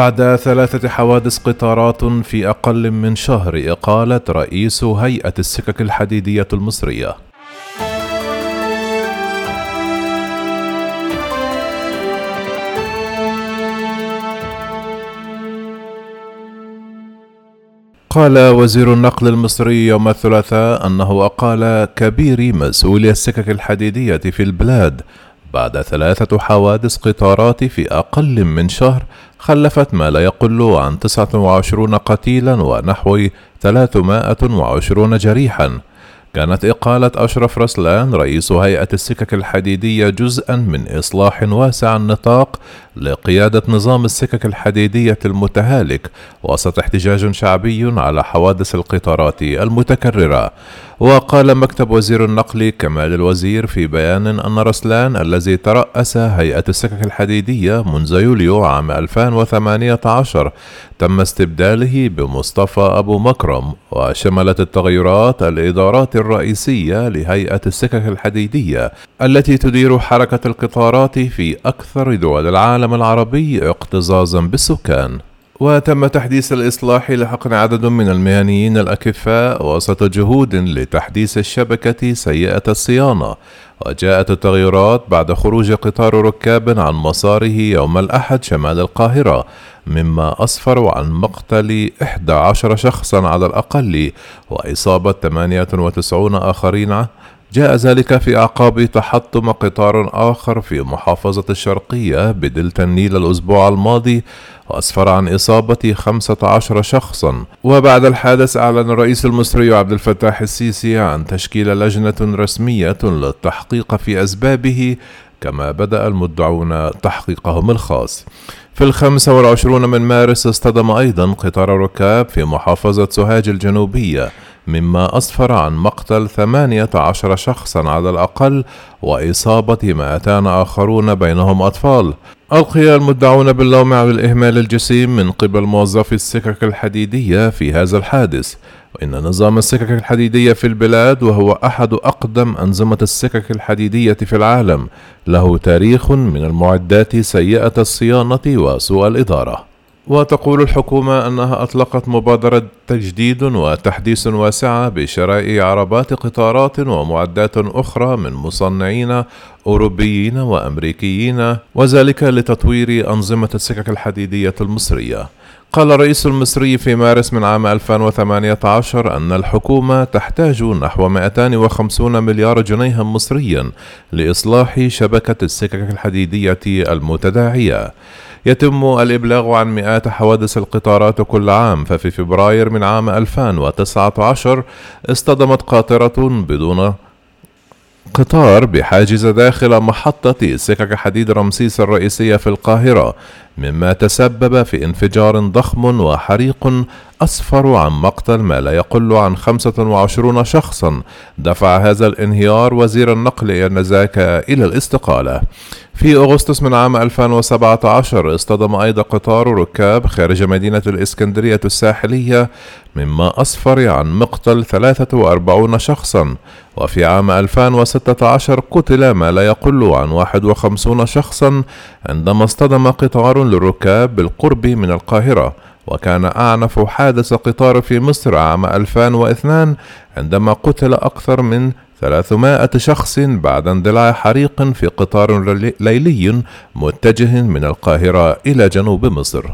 وبعد ثلاثة حوادث قطارات في أقل من شهر إقالة رئيس هيئة السكك الحديدية المصرية. قال وزير النقل المصري يوم الثلاثاء أنه أقال كبير مسؤولي السكك الحديدية في البلاد بعد ثلاثة حوادث قطارات في أقل من شهر خلفت ما لا يقل عن 29 قتيلا ونحو 320 جريحا. كانت إقالة أشرف رسلان رئيس هيئة السكك الحديدية جزءا من إصلاح واسع النطاق لقيادة نظام السكك الحديدية المتهالك وسط احتجاج شعبي على حوادث القطارات المتكررة. وقال مكتب وزير النقل كمال الوزير في بيان أن رسلان الذي ترأس هيئة السكك الحديدية منذ يوليو عام 2018 تم استبداله بمصطفى أبو مكرم وشملت التغيرات الإدارات الرئيسية لهيئة السكك الحديدية التي تدير حركة القطارات في أكثر دول العالم العربي اكتظاظا بالسكان. وتم تحديث الإصلاح لحقن عدد من المهنيين الأكفاء وسط جهود لتحديث الشبكة سيئة الصيانة وجاءت التغييرات بعد خروج قطار ركاب عن مساره يوم الأحد شمال القاهرة مما أسفر عن مقتل 11 شخصا على الأقل وإصابة 98 آخرين جاء ذلك في أعقاب تحطم قطار آخر في محافظة الشرقية بدلتا النيل الأسبوع الماضي وأسفر عن إصابة 15 شخصا. وبعد الحادث أعلن الرئيس المصري عبد الفتاح السيسي عن تشكيل لجنة رسمية للتحقيق في أسبابه كما بدأ المدعون تحقيقهم الخاص. في الخمسة والعشرون من مارس اصطدم أيضا قطار ركاب في محافظة سوهاج الجنوبية. مما أسفر عن مقتل 18 شخصا على الأقل وإصابة 200 آخرون بينهم أطفال. ألقي المدعون باللوم على الإهمال الجسيم من قبل موظفي السكك الحديدية في هذا الحادث. وإن نظام السكك الحديدية في البلاد وهو أحد أقدم أنظمة السكك الحديدية في العالم له تاريخ من المعدات سيئة الصيانة وسوء الإدارة. وتقول الحكومة أنها أطلقت مبادرة تجديد وتحديث واسعة بشراء عربات قطارات ومعدات أخرى من مصنعين أوروبيين وأمريكيين وذلك لتطوير أنظمة السكك الحديدية المصرية. قال الرئيس المصري في مارس من عام 2018 أن الحكومة تحتاج نحو 250 مليار جنيها مصريا لإصلاح شبكة السكك الحديدية المتداعية. يتم الإبلاغ عن مئات حوادث القطارات كل عام ففي فبراير من عام 2019 اصطدمت قاطرة بدون قطار بحاجز داخل محطة سكك حديد رمسيس الرئيسية في القاهرة مما تسبب في انفجار ضخم وحريق أسفر عن مقتل ما لا يقل عن 25 شخصا. دفع هذا الانهيار وزير النقل آنذاك إلى الاستقالة. في أغسطس من عام 2017 اصطدم أيضا قطار ركاب خارج مدينة الإسكندرية الساحلية مما أسفر عن مقتل 43 شخصا وفي عام 2016 قتل ما لا يقل عن 51 شخصا عندما اصطدم قطار للركاب بالقرب من القاهرة وكان أعنف حادث قطار في مصر عام 2002 عندما قتل أكثر من 300 شخص بعد اندلاع حريق في قطار ليلي متجه من القاهرة إلى جنوب مصر.